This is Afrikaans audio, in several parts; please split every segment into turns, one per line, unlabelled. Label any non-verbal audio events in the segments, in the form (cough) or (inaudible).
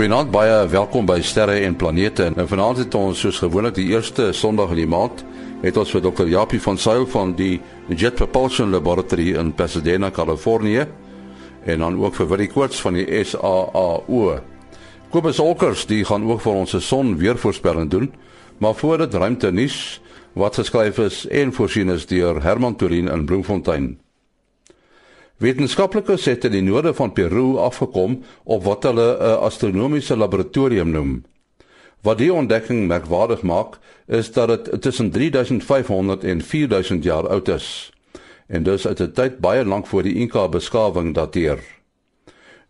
Goeienaand, baie welkom by Sterre en Planete. En vanaand het ons soos gewoonlik die eerste Sondag in die maand het ons vir Dr. Japie van Sail van die Jet Propulsion Laboratory in Pasadena, Kalifornië en dan ook vir Willie Koorts van die SAAO. Kobus Olkers, die gaan ook vir ons se son weervoorspelling doen, maar voor dit ruimte nuus wat geskryf is en voorsien is deur Herman Turin in Bloemfontein. Wetenskaplikes het in die noorde van Peru afgekom op wat hulle 'n astronomiese laboratorium noem. Wat die ontdekking merkwaardig maak, is dat dit tussen 3500 en 4000 jaar oud is. En dus uit 'n tyd baie lank voor die Inca beskawing dateer.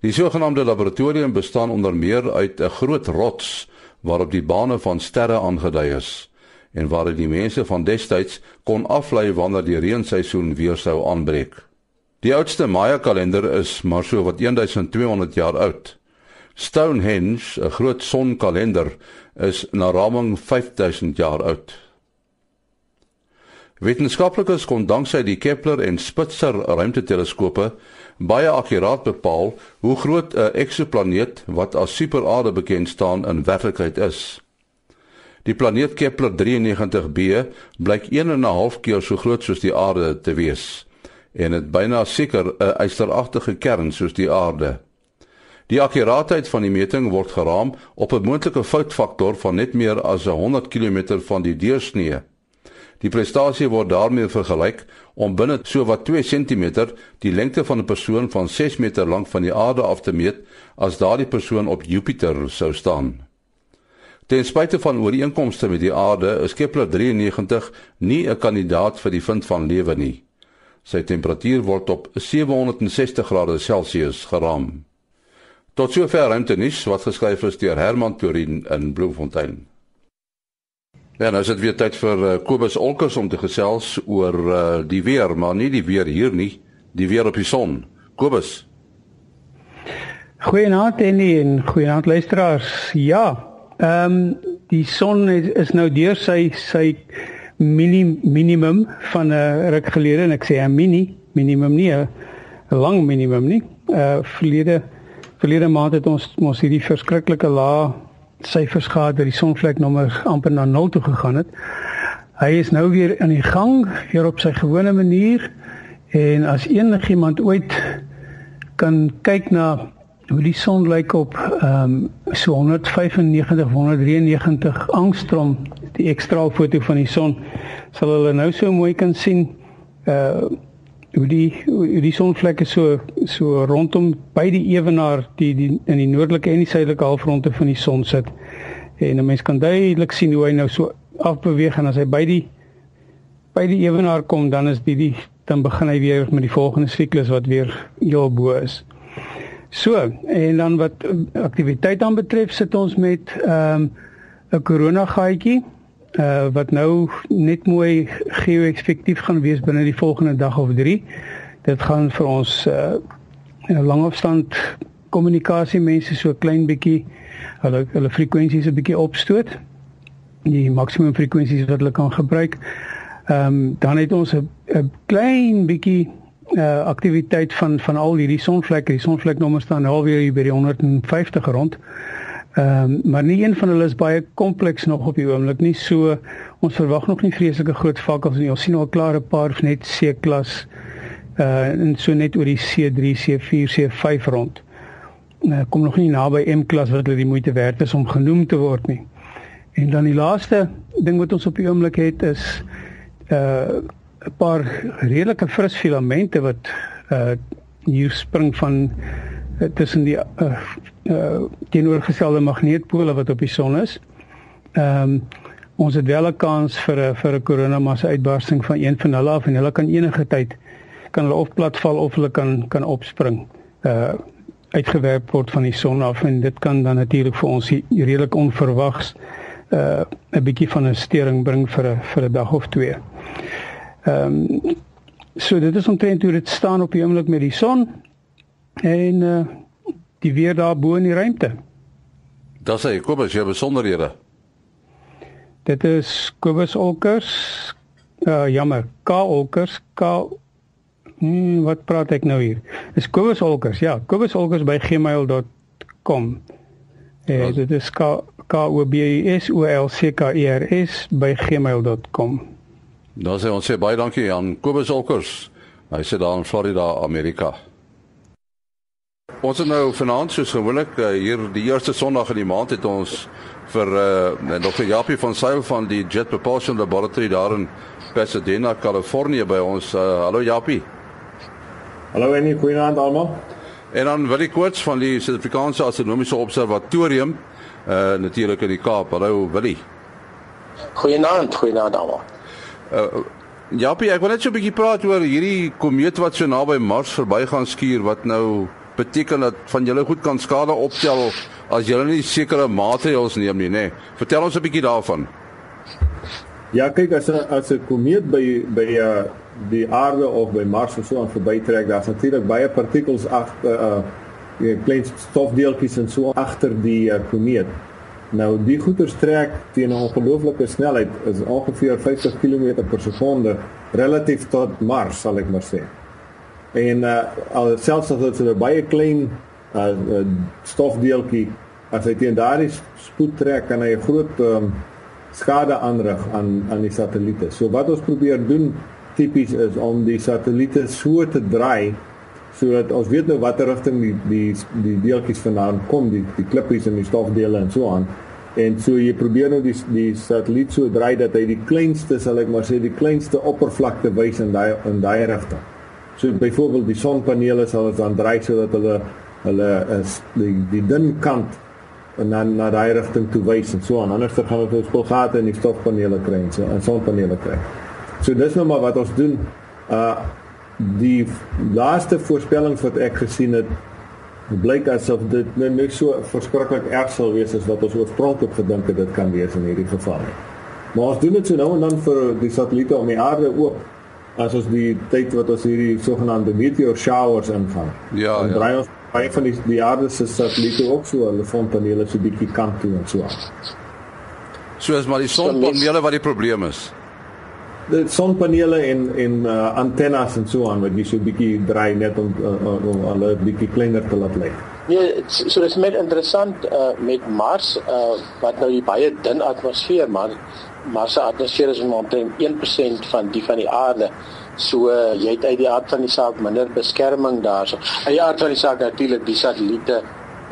Die sogenaamde laboratorium bestaan onder meer uit 'n groot rots waarop die bane van sterre aangedui is en waar die mense van destyds kon aflei wanneer die reenseisoen weer sou aanbreek. Die oudste Maya kalender is maar so wat 1200 jaar oud. Stonehenge, 'n groot sonkalender, is na raming 5000 jaar oud. Wetenskaplikes kon danksy die Kepler en Spitzer ruimteteleskope baie akkuraat bepaal hoe groot 'n eksoplaneet wat as superaarde bekend staan in werklikheid is. Die planeet Kepler 93b blyk 1 en 'n half keer so groot soos die aarde te wees en dit byna seker 'n ysteragtige kern soos die aarde. Die akkuraatheid van die meting word geraam op 'n moontlike foutfaktor van net meer as 100 km van die deursnee. Die prestasie word daarmee vergelyk om binne so wat 2 cm die lengte van 'n persoon van 6 meter lank van die aarde af te meet as daardie persoon op Jupiter sou staan. Ten spyte van ooreenkomste met die aarde, is Kepler 93 nie 'n kandidaat vir die vind van lewe nie. Sy temperatuur word op 760 grade Celsius geraam. Tot sover ruimte nuus wat geskryf is deur Herman Turin in Bloemfontein. Ja, nou is dit weer tyd vir uh, Kobus Olkers om te gesels oor uh, die weer, maar nie die weer hier nie, die weer op die son. Kobus.
Goeienaand en goeienaand luisteraars. Ja, ehm um, die son is, is nou deur sy sy minim, minimum van 'n uh, ruk gelede en ek sê 'n mini minimum nie 'n lang minimum nie. Uh verlede verlede maand het ons mos hierdie verskriklike lae syfers gehad dat die sonvlek nommer amper na 0 toe gegaan het. Hy is nou weer in die gang, weer op sy gewone manier en as enigiemand ooit kan kyk na hoe die son lyk op ehm um, so 195 193 angstrom die ekstra foto van die son sal hulle nou so mooi kan sien uh hoe die hoe die sonvlekke so so rondom by die ewenaar die die in die noordelike en die suidelike halfronde van die son sit en 'n mens kan duidelik sien hoe hy nou so afbeweeg en as hy by die by die ewenaar kom dan is die die dan begin hy weer met die volgende siklus wat weer heel bo is. So, en dan wat uh, aktiwiteit aan betref, sit ons met ehm um, 'n korona gaatjie uh wat nou net mooi geo-effektief gaan wees binne die volgende dag of 3. Dit gaan vir ons uh langafstand kommunikasie mense so klein bietjie hulle hulle frekwensies 'n bietjie opstoot. Die maksimum frekwensies wat hulle kan gebruik. Ehm um, dan het ons 'n klein bietjie uh aktiwiteit van van al hierdie sonvlekke. Die sonvleknommer staan alweer hier by die 150 rond. Ehm um, maar nie een van hulle is baie kompleks nog op die oomblik nie. So ons verwag nog nie vreeslike groot vakkels nie. Ons sien al klaar 'n paar net C-klas uh en so net oor die C3, C4, C5 rond. Uh, kom nog nie naby M-klas wat hulle die moeite werd is om genoem te word nie. En dan die laaste ding wat ons op die oomblik het is uh 'n paar redelike fris filamente wat uh hier spring van uh, tussen die uh, uh teenoorgestelde magneetpole wat op die son is. Ehm um, ons het wel 'n kans vir 'n vir 'n koronamassa uitbarsting van een van hulle af en hulle kan enige tyd kan hulle of platval of hulle kan kan opspring. Uh uitgewerp word van die son af en dit kan dan natuurlik vir ons redelik onverwags uh 'n bietjie van 'n stering bring vir 'n vir 'n dag of twee. Ehm um, so dit is omtrent hoe dit staan op die oomblik met die son en uh die weer daar bo in die ruimte.
Daar sê Kobus, jy besonderhede.
Dit is Kobus Olkers. Uh jammer, K Olkers, K hmm, wat praat ek nou hier? Dis Kobus Olkers. Ja, Kobus Olkers by gmail.com. Eh ja. dit is K K O B S O L C K E R S by gmail.com.
Dan sê ons sê baie dankie aan Kobus Olkers. Hy sit daar in Florida, Amerika. Ons het nou vanaand soos gewoonlik uh, hier die eerste Sondag in die maand het ons vir uh, Dr. Japie van Sail van die Jet Propulsion Laboratory daar in Pasadena, Kalifornië by ons. Uh, hallo Japie.
Hallo en goeienaand almal.
En dan wil ek kort van die Suid-Afrikaanse Astronomiese Observatorium uh natuurlik in die Kaap. Hallo Willie.
Goeienaand, goeienaand almal.
Uh Japie, ek wil net so 'n bietjie praat oor hierdie komeet wat so naby Mars verbygaan skuur wat nou beteken dat van julle goed kan skade optel as julle nie sekere maatreëls neem nie, nê. Nee. Vertel ons 'n bietjie daarvan.
Ja, kyk as 'n as 'n komeet by by uh, die aarde of by Mars of so aan verbytrek, daar's natuurlik baie partikels agter uh uh klein stofdeeltjies en so agter die uh, komeet. Nou die goeters trek teen 'n ongelooflike snelheid, is ongeveer 50 km per sekonde relatief tot Mars, sal ek maar sê en uh al selfs as dit 'n baie klein uh, uh stofdeeltjie as hy teen daardie spoed trek kan hy 'n groot um, skade aanrig aan aan die satelliete. So wat ons probeer doen tipies is om die satelliete so te draai sodat ons weet nou watter rigting die die die deeltjies vandaan kom, die die klippies en die stofdele en so aan. En so jy probeer nou die die satelliet so draai dat hy die kleinste sal ek maar sê die kleinste oppervlakte wys in daai in daai rigting. So byvoorbeeld die sonpanele sal ons dan draai sodat hulle hulle is die die dun kant en dan na daai rigting toe wys en so aan. Anders dan gaan ons spulgate in die stofpanele kry en so en sonpanele kry. So dis nou maar wat ons doen. Uh die laaste voorspellings wat ek gesien het blyk asof dit nou net so verskriklik erg sal wees as wat ons oorspronklik gedink het dit kan wees in hierdie geval. Maar ons doen dit so nou en dan vir die satelliete om die aarde ook as ons die tyd wat ons hierdie sogenaamde meteor showers ingaan.
Ja, dan
ja. draai ons baie van die die aarde se satelliete ook so hulle sonpanele so bietjie kant toe en so aan.
So is maar die sonpanele wat die probleem is.
Die sonpanele en en uh, antennes en so aan wat jy so bietjie draai net om uh, om hulle bietjie kleiner te laat lyk.
Nee, so dis met interessant uh, met Mars uh, wat nou die baie dun atmosfeer maar Mars se atmosfeer is omtrent 1% van die van die aarde. So uh, jy het uit die aard van die saak minder beskerming daarso. Uit die aard van die saak natuurlik die satelliete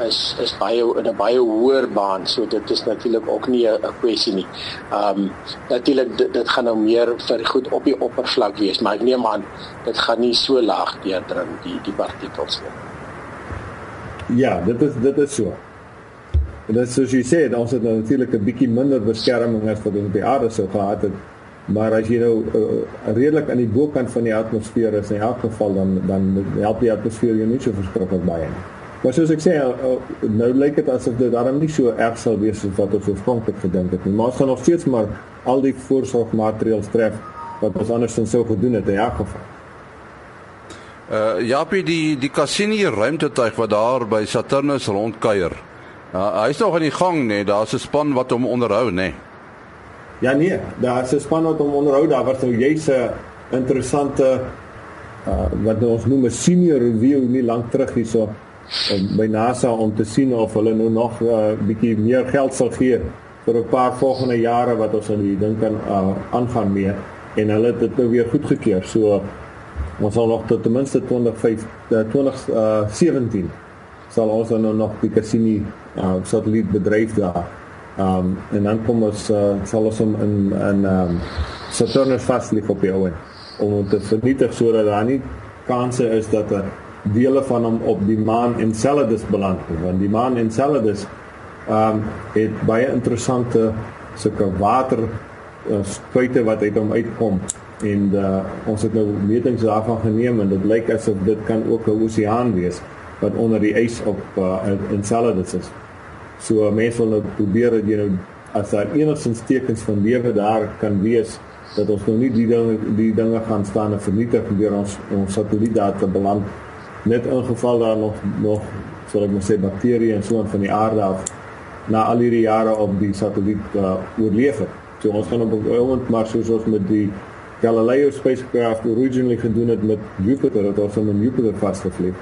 is is baie in 'n baie hoër baan, so dit is natuurlik ook nie 'n kwessie nie. Ehm um, natuurlik dit, dit gaan nou meer vir goed op die oppervlak wees, maar ek neem aan dit gaan nie so laag deurdring die die partikels
nie. Ja, dit is dit is so. En dit soos jy sê, ons het nou natuurlik 'n bietjie minder beskerming as wat ons op die aarde sou gehad het. Maar as jy nou uh, redelik aan die bokant van die atmosfeer is in elk geval dan dan help die atmosfeer jou nie so verskriklik baie nie. Maar soos ek sê, uh, nou lyk dit asof dit daarom nie so erg sal wees as wat ons oorspronklik gedink het nie. Maar ons gaan nog steeds maar al die voorsorgmaatreëls tref wat ons andersins sou gedoen het in elk geval.
Uh Japie die die Cassini ruimtetuig wat daar by Saturnus rondkuier. Ja, hy is nog aan die gang nê. Nee. Daar's 'n span wat hom onderhou nê. Nee.
Ja nee, daar's 'n span wat hom onderhou. Daar was nou jy's 'n interessante uh wat ons noem 'n senior review nie lank terug hierso um, by NASA om te sien of hulle nou nog 'n uh, bietjie meer geld sal gee vir 'n paar volgende jare wat ons aan die ding kan uh, aangaan mee en hulle het dit nou weer goedgekeur. So ons sal nog tot ten minste 2025 2017 uh, sal ons nou nog die Cassini uh, satellietbedryf daar. Ehm um, en dan kom ons uh, sal ons hom in in ehm um, Saturnus vaslig op die ouen om hom te vernietig sodat daar nie kanse is dat 'n dele van hom op die maan Enceladus beland nie want die maan Enceladus ehm um, het baie interessante sulke water uh, spuite wat uit hom uitkom en uh, ons het nou metings daarvan geneem en dit lyk asof dit kan ook 'n oseaan wees wat onder die ys op uh, Enceladus is. So mense wil nou probeer dat jy nou as daar enigstens tekens van lewe daar kan wees dat ons nou nie die dinge die dinge gaan staan en vernietig deur ons ons satelliet daar te beland net in geval daar nog nog sal ek maar sê bakterieë en so aan van die aarde af na al hierdie jare op die satelliet uh, oorleef het. So ons gaan op 'n oomblik maar soos ons met die Galileo spacecraft originally gedoen het met Jupiter ons hom in Jupiter vasgevlieg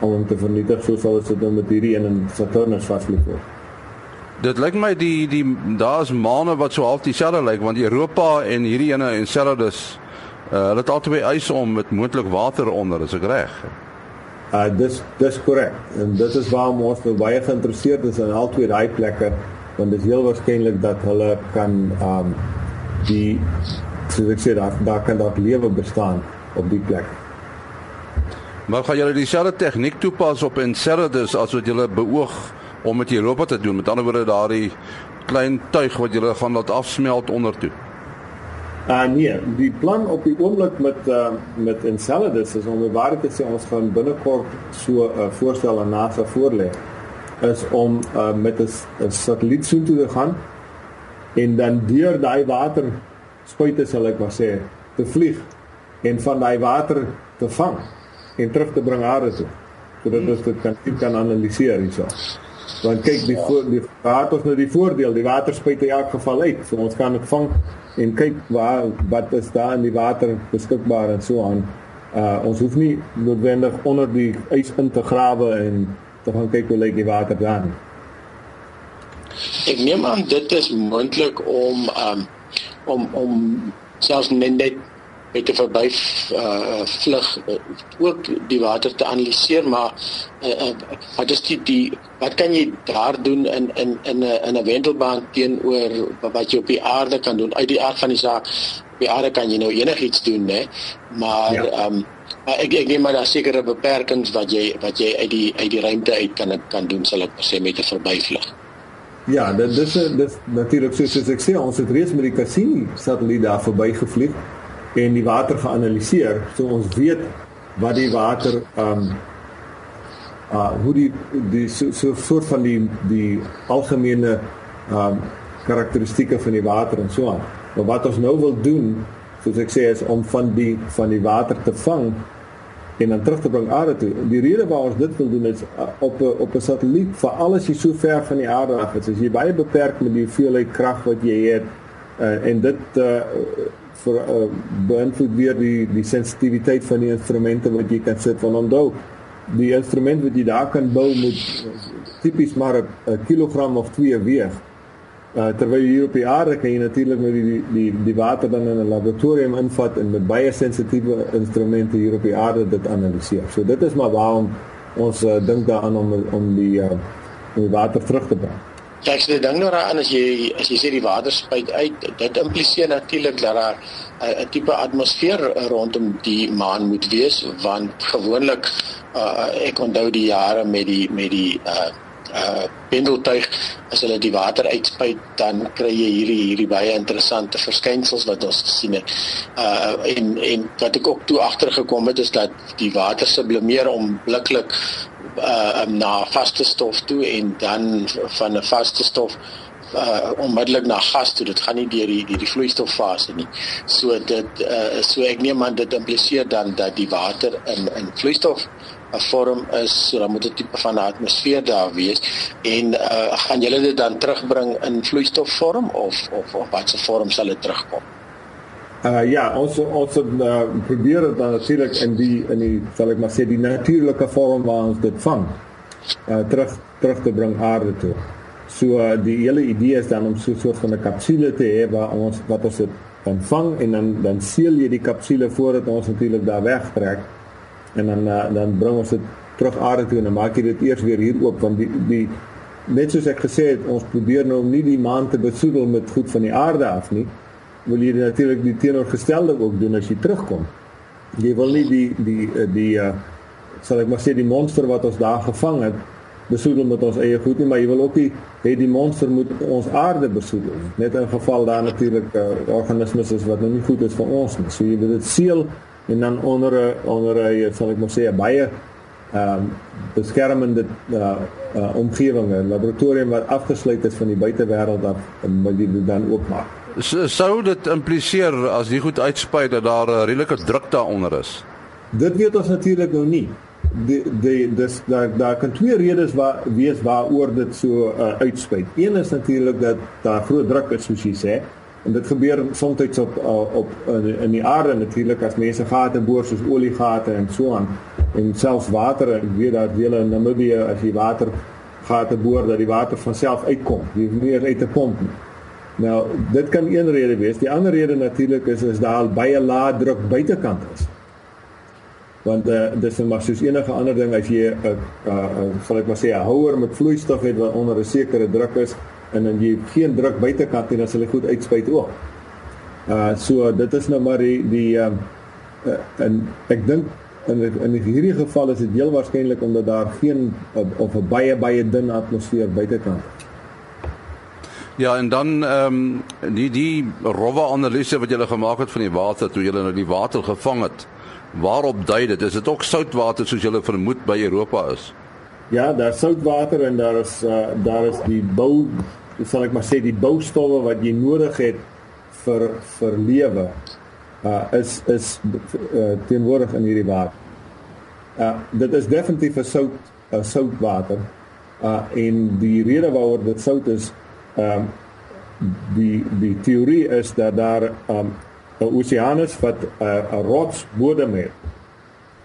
om hom te vernietig soos wat dit nou met hierdie een in Saturnus vasliep word.
Dit lyk my die die daar's maane wat so half dieselfde lyk want Europa en hierdie ene en Celadus uh, hulle het albei eis om met moontlik water onder, is ek reg?
Uh dis dis korrek. En dit is waarom ons nou baie geïnteresseerd is in al twee daai plekke want dit is heel waarskynlik dat hulle kan um die soos ek sê daar daar kan dalk lewe bestaan op die plek.
Maar gaan julle dieselfde tegniek toepas op Enceladus as wat julle beoog om met Europa te doen. Met ander woorde daardie klein tuig wat jy gaan laat afsmelt onder toe.
Uh nee, die plan op die oomblik met uh met Enceladus is om waar te sê ons gaan binnekort so 'n uh, voorstel aan NASA voorlê is om uh met 'n satelliet so toe te gaan en dan deur daai water spuite sal ek maar sê te vlieg en van daai water te vang en terug te bring aarde toe sodat ons dit kan kan analiseer hierso. Want kyk die voor, die water is nou die voordeel, die water spuit in elk geval uit. So ons kan dit vang en kyk waar wat is daar in die water beskikbaar en so aan. Uh ons hoef nie noodwendig onder die ys in te grawe en te gaan kyk hoe lyk die water dan.
Ek neem aan dit is moontlik om um om om selfs net met 'n verby uh, vlug uh, ook die water te analiseer maar uh, uh, wat is die, die wat kan jy daar doen in in in 'n in 'n wentelbaan teenoor wat jy op die aarde kan doen uit die aard van die saak op die aarde kan jy nou enigiets doen hè maar ja. um, ek ek neem maar daar sekere beperkings wat jy wat jy uit die uit die ruimte uit kan kan doen sal ek sê met 'n verbyvlug
Ja, dit dis dis natuurlik soos ek sê ons het reeds met die Cassini satelliet daar verbygevlieg en die water geanaliseer so ons weet wat die water ehm um, uh hoe die die so, so soort van die die algemene ehm um, karakteristikke van die water en so aan. Maar wat ons nou wil doen, soos ek sê is om van die van die water te vang en dan terug te bring aarde toe. Die rede waarom ons dit wil doen is uh, op 'n op 'n satelliet vir alles jy so ver van die aarde af. Is, is jy baie beperk met die hoeveelheid krag wat jy het uh, en dit uh, vir uh, beïnvloed weer die die sensitiwiteit van die instrumente wat jy kan sit. Van onthou die instrument wat jy daar kan bou moet tipies maar 'n kilogram of 2 weeg uh, terwyl hier op die aarde kan jy natuurlik met die die die water dan in 'n laboratorium invat en met baie sensitiewe instrumente hier op die aarde dit analiseer so dit is maar waarom ons uh, dink daaraan om om die uh, om die water terug te bring
Ja, ek sê ding nou daaraan as jy as jy sê die water spuit uit, dit impliseer natuurlik dat daar 'n tipe atmosfeer rondom die maan moet wees want gewoonlik uh, ek onthou die jare met die met die uh uh pendeltuig as hulle die water uitspuit dan kry jy hierdie hierdie baie interessante verskynsels wat ons gesien het. Uh en en wat ek ook toe agtergekom het is dat die water sublimeer onmiddellik uh na vaste stof toe en dan van 'n vaste stof uh onmiddellik na gas toe. Dit gaan nie deur die die, die vloeistofase nie. So dit uh so ek neem aan dit impliseer dan dat die water in in vloeistof 'n vorm is, so dan moet 'n tipe van atmosfeer daar wees en uh gaan julle dit dan terugbring in vloeistofvorm of of op watter vorm sal dit terugkom?
Uh ja, ons ons uh, probeer dit natuurlik in die in die sal ek maar sê die natuurlike vorm waar ons dit vang. Uh terug terug te bring aarde toe. So uh, die hele idee is dan om so 'n soort van 'n kapsule te hê waar ons wat ons dit kan vang en dan dan seël jy die kapsule voordat ons natuurlik daar wegtrek en dan uh, dan bring ons dit terug aarde toe en dan maak jy dit eers weer hier oop want die die net soos ek gesê het ons probeer nou nie die maan te besoedel met goed van die aarde af nie wil jy natuurlik die teenoorgestelde ook doen as jy terugkom. Jy wil nie die die die, die uh, sal ek maar sê die monster wat ons daar gevang het besoedel met ons eie goed nie, maar jy wil ook nie hê die monster moet ons aarde besoedel. Net in geval daar natuurlik uh, organismes is wat nou nie goed is vir ons nie. So jy wil dit seël en dan onder 'n onder 'n sal ek maar sê 'n baie ehm um, beskermende uh, uh, omgewing, 'n laboratorium wat afgesluit is van die buitewêreld af wat jy dan oopmaak
sou dit impliseer as jy goed uitspuit dat daar 'n redelike druk daaronder is.
Dit weet ons natuurlik nou nie. Die die dis daar daar kan twee redes waar wees waaroor dit so uh, uitspuit. Een is natuurlik dat daar groot druk is soos jy sê en dit gebeur soms op uh, op in, in die aarde natuurlik as mense gate boor soos oliegate en so aan en selfs water en weet dat dele in Namibië as jy water gate boor dat die water van self uitkom. Jy hoef nie uit te pomp nie. Nou, dit kan een rede wees. Die ander rede natuurlik is is daar baie lae druk buitekant is. Want uh, dis net maar soos enige ander ding as jy 'n uh, uh, sal ek maar sê 'n houer met vloeistof het wat onder 'n sekere druk is en dan jy geen druk buitekant nie dan sal hy goed uitspuit ook. Uh so dit is nou maar die die um, uh, en ek dink in in hierdie geval is dit heel waarskynlik omdat daar geen of 'n baie baie dun atmosfeer buitekant is.
Ja, en dan ehm um, die die rowwe analise wat julle gemaak het van die water toe julle nou die water gevang het. Waarop dui dit? Is dit ook soutwater soos julle vermoed by Europa is?
Ja, daar's soutwater en daar is uh, daar is die bou, sal ek maar sê die boustowwe wat jy nodig het vir vir lewe. Uh is is uh, teenwoordig in hierdie water. Uh dit is definitief 'n sout 'n uh, soutwater. Uh en die rede waaroor dit sout is ehm um, die die teorie is dat daar ehm um, 'n oseanus wat 'n uh, 'n rots bodem het.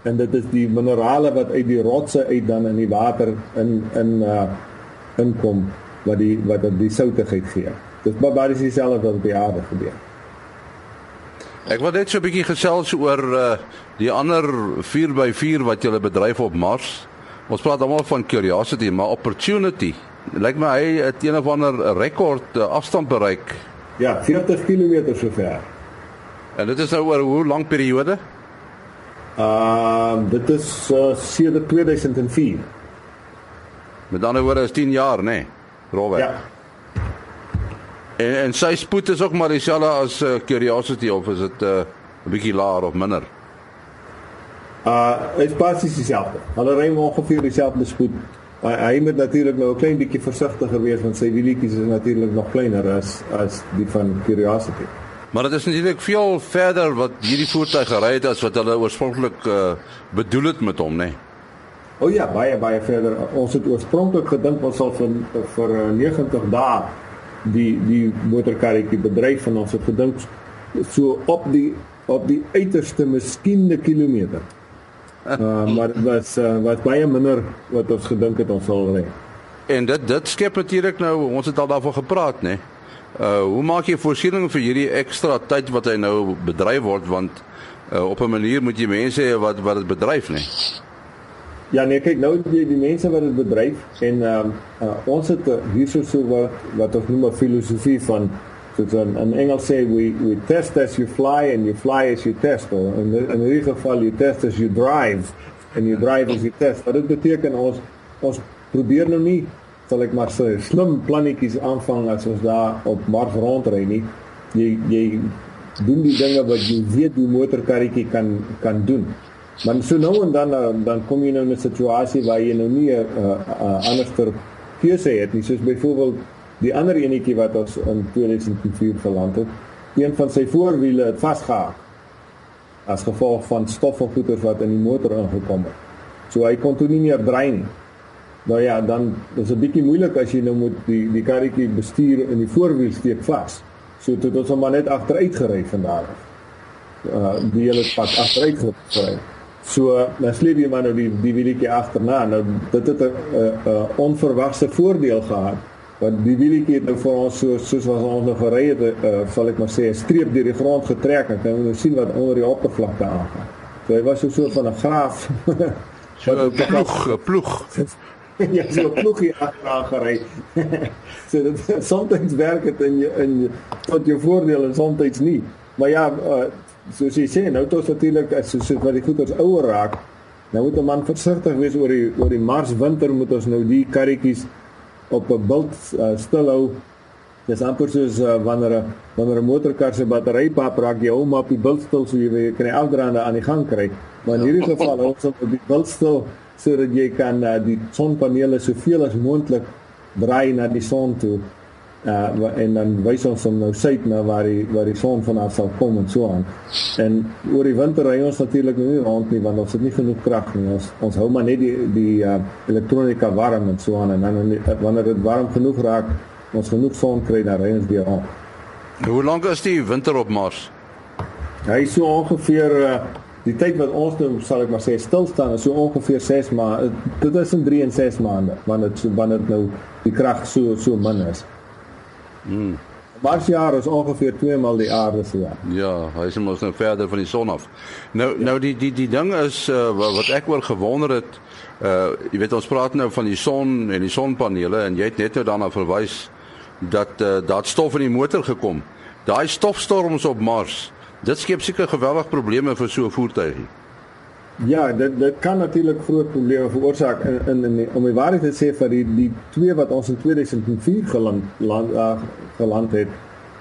En dit is die minerale wat uit die rotse uit dan in die water in in uh inkom wat die wat die soutigheid gee. Dit is basies dieselfde wat op die aarde gebeur.
Ek wil net so 'n bietjie gesels oor uh die ander 4x4 wat jy bedryf op Mars. Ons praat almal van curiosity, maar opportunity lyk my hy het een of ander rekord uh, afstand bereik.
Ja, 40 km sover.
En dit is nou oor hoe lank periode?
Ehm uh, dit is uh, sedert 2004.
Met ander woorde is 10 jaar, nê? Nee, Robert.
Ja.
En en sy spoed is ook maar dieselfde as uh, Curiosity of is dit 'n uh, bietjie laer of minder?
Uh, dit is basies dieselfde. Hulle ry ongeveer dieselfde spoed hy, hy moet natuurlik nou 'n klein bietjie versigtiger wees want sy wielietjies is natuurlik nog kleiner as as die van Curiosity.
Maar dit is natuurlik veel verder wat hierdie voertuig gery het as wat hulle oorspronklik uh, bedoel het met hom, nê. Nee.
O oh ja, baie baie verder. Ons het oorspronklik gedink ons sal vir vir 90 eh, dae die die motorkarretjie bedryf van ons het gedink so op die op die uiterste miskien 'n kilometer. Uh, (laughs) maar dit was uh, wat baie minder wat ons gedink het ons sal ry.
En dit dit skep natuurlik nou ons het al daarvan gepraat nê. Uh hoe maak jy voorsiening vir hierdie ekstra tyd wat hy nou bedryf word want uh, op 'n manier moet jy mense hê wat wat dit bedryf nê.
Ja nee kyk nou die, die mense wat dit bedryf en um, uh, ons het uh, hierso so wat wat ons noem 'n filosofie van soos in, in Engels sê we we test as you fly and you fly as you test or in in hierdie geval you test as you drive and you drive as you test. Wat dit beteken ons ons probeer nou nie sal ek maar sê slim plannetjies aanvang as ons daar op Mars rondry nie. Jy jy doen die dinge wat jy weet die motorkarretjie kan kan doen maar so nou en dan dan kom jy nou in 'n situasie waar jy nou nie 'n uh, uh, anderster keuse het nie soos byvoorbeeld Die ander enetjie wat ons in 2004 geland het, een van sy voorwiele het vasgehaak as gevolg van stoffelgoeder wat in die motor ingekom het. So hy kon toe nie meer draai nie. Nou ja, dan is 'n bietjie moeilik as jy nou moet die die karretjie bestuur in die voorwiel steek vas. So toe het ons hom maar net agteruit gery vandag. Uh die hele pad agteruit gery. So dan sleep jy maar nou die die wielietjie agterna. Nou dit het 'n 'n onverwagse voordeel gehad want die wielietjie het nou vir ons so soos wat ons nog gery het, uh, sal ek maar sê 'n streep deur die grond getrek en kan ons sien wat onder die oppervlakte aangaan. So hy was so soort van 'n graaf. (laughs)
so 'n ploeg, 'n ploeg. (laughs)
ja, so 'n ploeg hier agteraan gery. (laughs) so dit soms werk dit in jou, in tot jou voordeel en soms nie. Maar ja, uh, soos jy sê, nou tot natuurlik as so, so wat die goeders ouer raak, nou moet 'n man versigtig wees oor die oor die Mars winter moet ons nou die karretjies op 'n bult uh, stilhou. Dis amper soos uh, wanneer 'n wanneer 'n motorkar se battery pap raak, jy hou hom op die bult stil so jy kan die afdraande aan die gang kry. Maar in hierdie geval ons op die bult stil sodat jy kan uh, die sonpanele soveel as moontlik draai na die son toe uh en dan wys ons hom nou suid na waar die waar die son vanaf sal kom en so aan. En oor die winter ry ons natuurlik nou nie rond nie want ons het nie genoeg krag nie. Ons ons hou maar net die die uh elektronika warm en so aan en dan wanneer dit warm genoeg raak, ons genoeg son kry dan ry ons weer rond.
Hoe lank is die winter op Mars?
Hy so ongeveer uh die tyd wat ons nou sal ek maar sê stil staan is so ongeveer 6 maande. Dit is in 3 en 6 maande wanneer dit wanneer dit nou die krag so so min is. Mm. Mars jaar is ongeveer 2 maal die aarde se jaar.
Ja, hy is mos nou verder van die son af. Nou ja. nou die die die ding is uh, wat ek oor gewonder het, uh jy weet ons praat nou van die son en die sonpanele en jy het net nou daarna verwys dat uh, daar stof in die motor gekom. Daai stofstorms op Mars, dit skep seker geweldig probleme vir so 'n voertuigie.
Ja, dit dit kan natuurlik groot probleme veroorsaak in in, in om die waarheid te sê vir die die twee wat ons in 2004 geland land, uh, geland het.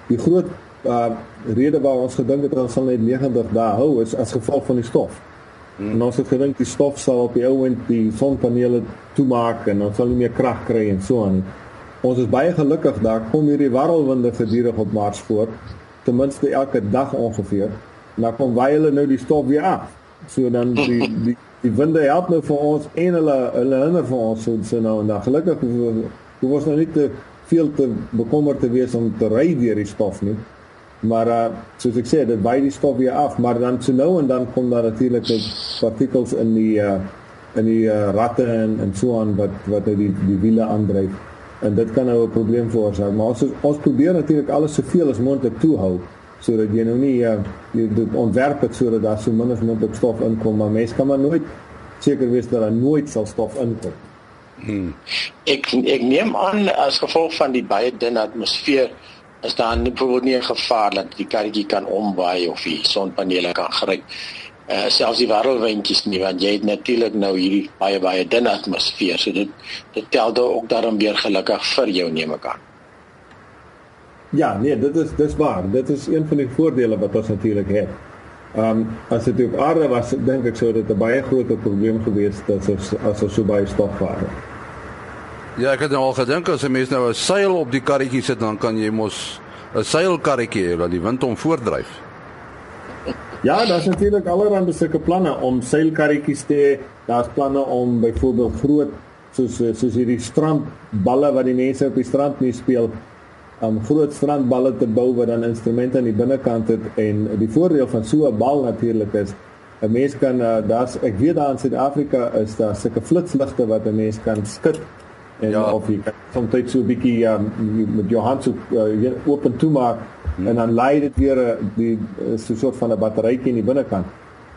Die groot uh, rede waar ons gedink het ons sal net 90 dae hou is as gevolg van die stof. Hmm. En ons het gedink die stof sal op die ou end die sonpanele toemaak en ons sal nie meer krag kry en so aan. Ons is baie gelukkig daar kom hierdie warrelwinde gedurig op Mars voor, ten minste elke dag ongeveer. En dan kom baie hulle nou die stof weer af. So dan die (laughs) die die winde help nou vir ons en hulle hulle hinder vir ons so, so nou en dan gelukkig hoe was nou nie te veel te bekommerd te wees om te ry deur die stof nie. Maar uh, soos ek sê, dit baie die stof weer af, maar dan so nou en dan kom daar natuurlik partikels in die uh, in die uh, ratte en en so aan wat wat nou die die wiele aandryf. En dit kan nou 'n probleem veroorsaak. Maar ons ons probeer natuurlik alles soveel as moontlik toehou sodat jy nou nie uh, jy dit ontwerp het sodat daar so min as moontlik stof inkom maar mense kan maar nooit seker wees dat daar nooit sal stof inkom.
Hmm. Ek ek neem aan as gevolg van die baie dun atmosfeer is daar nie bijvoorbeeld nie 'n gevaar dat die karretjie kan omwaai of die sonpanele kan gryp. Uh, selfs die warrelwindjies nie want jy het natuurlik nou hierdie baie baie dun atmosfeer so dit dit tel dan ook daarom weer gelukkig vir jou neem ek aan.
Ja, nee, dit is dis waar. Dit is een van die voordele wat ons natuurlik het. Ehm um, as dit op aarde was, dink ek sou dit 'n baie groot probleem gewees het as as ons so baie stof het.
Ja, ek het nou al gedink as 'n mens nou 'n seil op die karretjie sit, dan kan jy mos 'n seilkarretjie hê wat die wind hom voordryf.
Ja, daar's natuurlik allerlei sulke planne om seilkarretjies te hê. Daar's planne om byvoorbeeld groot soos soos hierdie strandballe wat die mense op die strand mee speel om groot strandballe te bou wat dan instrumente aan die binnekant het en die voordeel van so 'n bal natuurlik is 'n mens kan uh, daar's ek weet daar in Suid-Afrika is daar sulke flitsligte wat 'n mens kan skud en ja. of jy kan soms so 'n bietjie um, met jou hand so uh, open toe maak hmm. en dan lei dit weer uh, die so 'n soort van 'n batterytjie in die binnekant.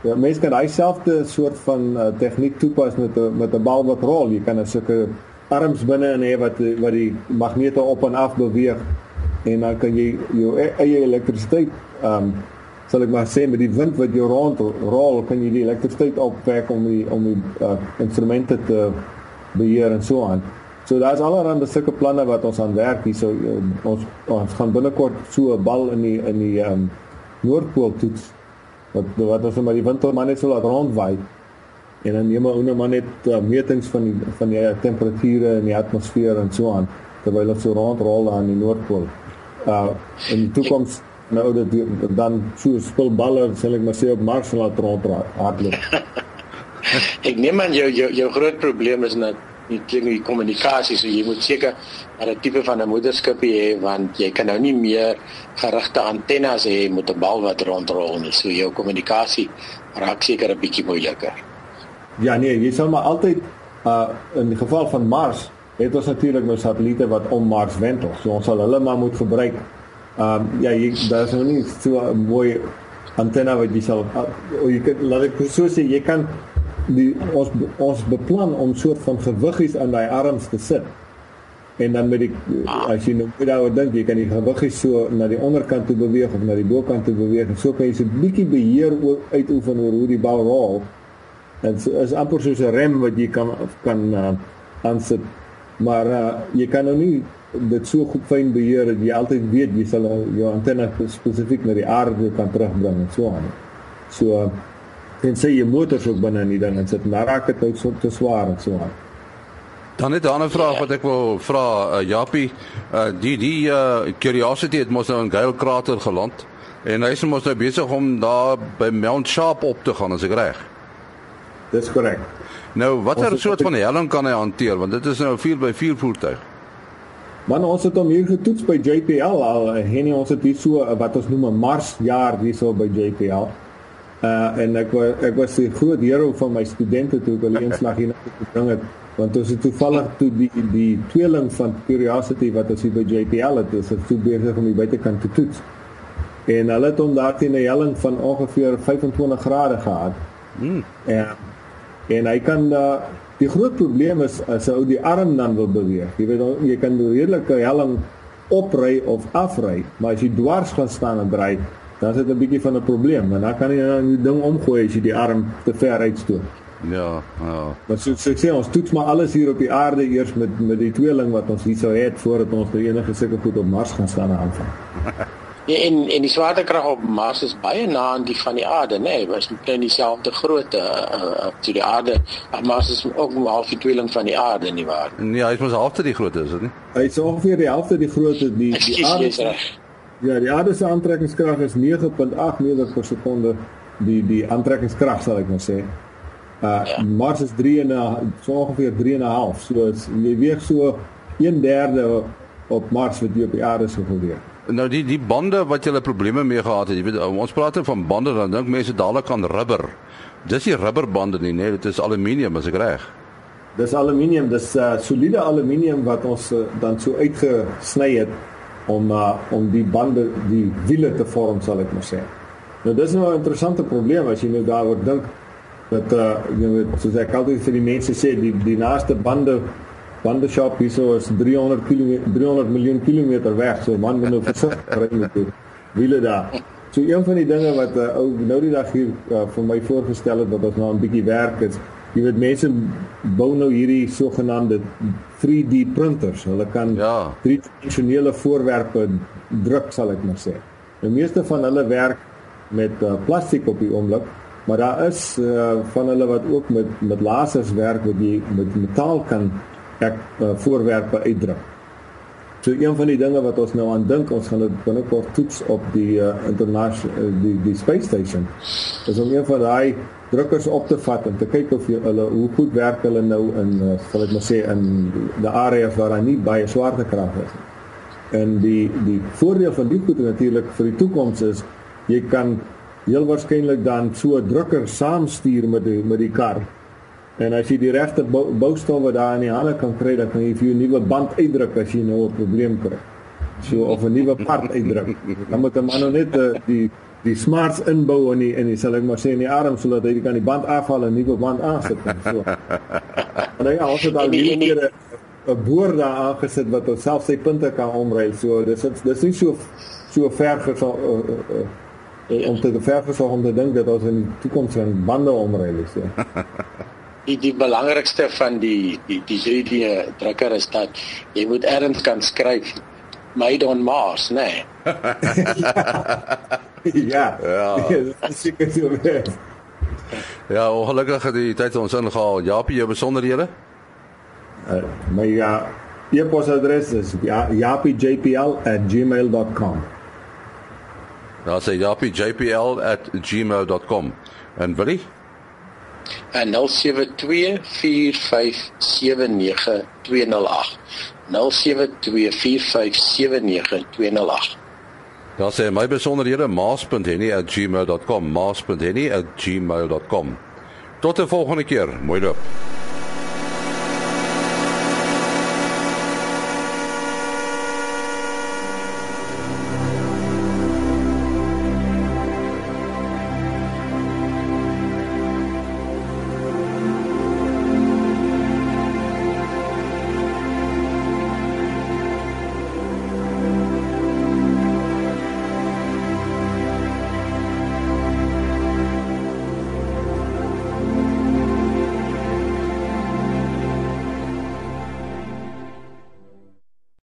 Ja, mens kan daai selfde soort van uh, tegniek toepas met 'n met 'n bal wat rol. Jy kan 'n sulke arms binne in hê wat wat die magnete op en af beweeg en dan kan jy jou e-, eie elektrisiteit ehm um, sal ek maar sê met die wind wat jou rond rol kan jy die elektrisiteit opwek om die om die uh, instrumente te beheer en so aan. So daar's allerlei sulke planne wat ons aan werk hier so uh, ons ons gaan binnekort so 'n bal in die in die ehm um, Noordpool toets wat wat ons maar die net so laat rondwaai en dan neem hulle maar net uh, metings van die van die temperature in die atmosfeer en so aan terwyl dit so rondrol aan die noordpool. Uh in die toekoms nou dat die, dan so spulballe sal ek maar sê op Mars laat ronddraai hardloop. (laughs)
ek neem aan jou jou jou groot probleem is net die dinge die kommunikasie so jy moet seker 'n tipe van 'n moederskip hê want jy kan nou nie meer gerigte antennes hê met 'n bal wat rondrol nie so jou kommunikasie raak seker 'n bietjie moeiliker.
Ja nee, jy sal maar altyd uh in die geval van Mars het ons natuurlik nou satelliete wat om Mars wentel. So ons sal hulle maar moet gebruik. Um ja, jy daar's nou nie so 'n mooi antenne wat jy sal uh, jy kan laat ek so sê jy kan die ons ons beplan om soort van gewiggies aan daai arms te sit. En dan met die as jy nou daaroor dink, jy kan die gewiggies so na die onderkant toe beweeg of na die bokant toe beweeg so kan jy so 'n bietjie beheer uitoefen oor hoe die bal rol. Dit is amper soos 'n rem wat jy kan kan uh, aansit. Maar uh, jy kan nou nie dit so goed fyn beheer dat jy altyd weet jy sal jou antenne spesifiek na die aarde kan terugbring en so aan. So en sê jy motors ook binne in die ding en sit maar raak dit nou so te swaar en so aan.
Dan het 'n ander vraag wat ek wil vra uh, Japie, uh, die die uh, Curiosity het mos nou in Gale krater geland en hy is mos nou besig om daar by Mount Sharp op te gaan as ek reg.
Dis korrek.
Nou, watter soort van helling kan hy hanteer want dit is nou 'n 4x4 voertuig.
Man ons het hom hier getoets by JPL al en hy ons het hier so wat ons noem 'n Mars jaar hierso by JPL. Uh en ek was ek was die groot hero van my studente toe ek hulle (laughs) eenslag hier na gebring het want ons het toevallig toe die die tweeling van Curiosity wat ons hier by JPL het, is dit toe besig om die buitekant te toets. En hulle het hom daar teen 'n helling van ongeveer 25 grade gehad. Mm. En en hy kan uh, die groot probleem is as ou die arm dan wil beweeg. Jy weet jy kan redelike helling opry of afry, maar as jy dwars gaan staan en draai, dan is dit 'n bietjie van 'n probleem en dan kan jy nou die ding omgooi as jy die arm te ver uitstoot.
Ja, ja.
Maar so so sê ons toets maar alles hier op die aarde eers met met die tweeling wat ons hier sou hê voordat ons by enige sulke goed op Mars gaan staan aanvang. (laughs)
Ja, en en die swaartekrag op Mars is baie na aan die van die aarde, nê? Nee, was net dieselfde grootte uh, uh, to die aarde. Mars is ook maar half die tweeling van die aarde nie waar?
Nee, hy is mos halfte die grootte, is dit nie?
Hy is ongeveer die helfte die grootte die die aarde. Ja, die aarde se aantrekkingskrag is 9.8 meter per sekonde. Die die aantrekkingskrag sal ek nou sê. Uh ja. Mars is 3 en so ongeveer 3 en 'n half. So as jy weeg so 1/3 op Mars wat jy op die aarde sou geweeg.
Nou die die bande wat jy 'n probleme mee gehad het, jy weet ons praat van bande dan dink mense dadelik aan rubber. Dis nie rubberbande nie, nee, dit is aluminium as ek reg.
Dis aluminium, dis uh, soliede aluminium wat ons uh, dan so uitgesny het om uh, om die bande, die wiele te vorm, sal ek maar sê. Nou dis nou 'n interessante probleem as jy nou daaroor dink dat uh, jy weet soos ek altyd vir die mense sê, die die naaste bande bande shop hierso is 300 km 300 miljoen kilometer weg so man moet nou versigtig ry met die wiele daar. So een van die dinge wat uh, ou nou die dag hier uh, vir my voorgestel het dat ons nou 'n bietjie werk is jy weet mense bou nou hierdie sogenaamde 3D printers. Hulle kan ja. driedimensionele voorwerpe druk sal ek maar sê. Die meeste van hulle werk met uh, plastiek op die oomblik maar daar is uh, van hulle wat ook met met lasers werk wat jy met metaal kan ek uh, voorwerpe uitdruk. So een van die dinge wat ons nou aan dink, ons gaan dit binnekort toets op die uh, internasionale uh, die die space station. Dis om een van daai drukkers op te vat en te kyk of hulle hoe goed werk hulle nou in uh, sal ek maar sê in die areas waar daar nie baie swaartekrag is. En die die voordeel van die goed natuurlik vir die toekoms is jy kan heel waarskynlik dan so 'n drukker saamstuur met die met die kar En as jy die regte boustowwe daar in die hande kan kry, dan kan jy vir jou nuwe band uitdruk as jy nou 'n probleem kry. So of 'n nuwe part uitdruk. Dan moet 'n man nou net uh, die die smarts inbou in die in die sal ek maar sê in die arm sodat hy kan die band afhaal en 'n nuwe band aansit en so. En dan ja, ons het al hierdie keer 'n boor daar aangesit wat ons self sy punte kan omruil. So dis dis nie so so ver gesal uh, uh, uh, om te ver gesal om te dink dat ons in die toekoms 'n bande omruil is. Ja.
Die die belangrikste van die die die 3D drukker is dat jy moet erns kan skryf made on Mars, né?
Nee. (laughs) ja. Ja. (laughs) Seker so weer.
Ja, ongelukkig het die tyd ons ingehaal. Japie, jou besonderhede?
Uh, my ja, e-posadres is ja, japiejpl@gmail.com.
Daar sê japiejpl@gmail.com. En Willie?
En 0724579208 0724579208
Daar sê my besonderhede maas.henny@gmail.com maas.henny@gmail.com Tot 'n volgende keer mooi loop